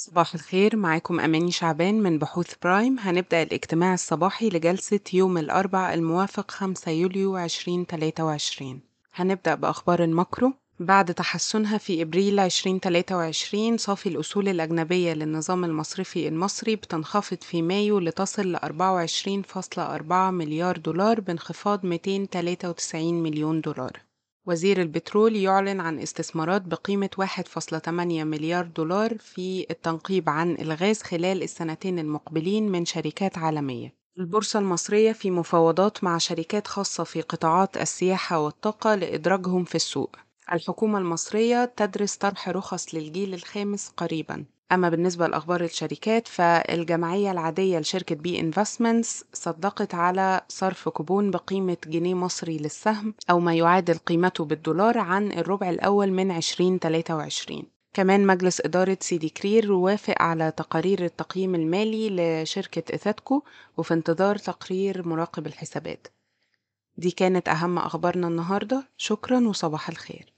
صباح الخير معاكم أماني شعبان من بحوث Prime. هنبدأ الاجتماع الصباحي لجلسة يوم الأربع الموافق 5 يوليو 2023 هنبدأ بأخبار ال macro. بعد تحسنها في إبريل 2023 صافي الأصول الأجنبية للنظام المصرفي المصري بتنخفض في مايو لتصل ل 24.4 مليار دولار بانخفاض 293 مليون دولار. وزير البترول يعلن عن استثمارات بقيمة 1.8 مليار دولار في التنقيب عن الغاز خلال السنتين المقبلين من شركات عالمية. البورصة المصرية في مفاوضات مع شركات خاصة في قطاعات السياحة والطاقة لإدراجهم في السوق. الحكومة المصرية تدرس طرح رخص للجيل الخامس قريباً. أما بالنسبة لأخبار الشركات فالجمعية العادية لشركة بي انفستمنتس صدقت على صرف كوبون بقيمة جنيه مصري للسهم أو ما يعادل قيمته بالدولار عن الربع الأول من 2023 كمان مجلس إدارة سيدي كرير وافق على تقارير التقييم المالي لشركة إثاتكو وفي انتظار تقرير مراقب الحسابات. دي كانت أهم أخبارنا النهاردة. شكرا وصباح الخير.